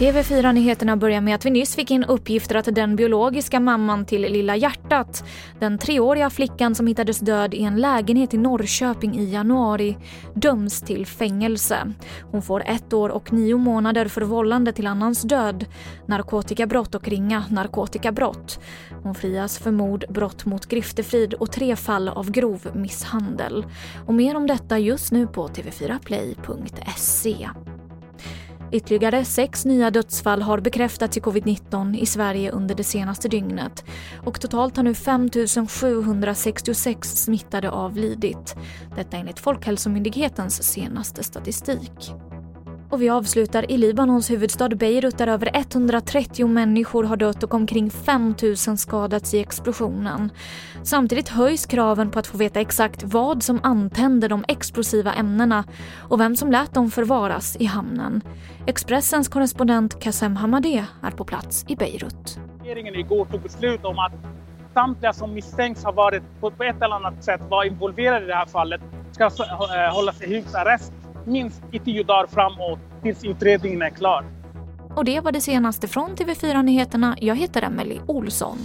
TV4-nyheterna börjar med att vi nyss fick in uppgifter att den biologiska mamman till Lilla hjärtat, den treåriga flickan som hittades död i en lägenhet i Norrköping i januari, döms till fängelse. Hon får ett år och nio månader för vållande till annans död, narkotikabrott och ringa narkotikabrott. Hon frias för mord, brott mot griftefrid och tre fall av grov misshandel. Och mer om detta just nu på tv4play.se. Ytterligare sex nya dödsfall har bekräftats i covid-19 i Sverige under det senaste dygnet och totalt har nu 5 766 smittade avlidit. Detta enligt Folkhälsomyndighetens senaste statistik. Och vi avslutar i Libanons huvudstad Beirut där över 130 människor har dött och omkring 5 000 skadats i explosionen. Samtidigt höjs kraven på att få veta exakt vad som antände de explosiva ämnena och vem som lät dem förvaras i hamnen. Expressens korrespondent Kassem Hamadeh är på plats i Beirut. Regeringen igår tog beslut om att samtliga som misstänks ha varit på ett eller annat sätt var involverade i det här fallet ska alltså, eh, hållas i husarrest minst i tio dagar framåt tills utredningen är klar. Och det var det senaste från TV4 Nyheterna. Jag heter Emelie Olsson.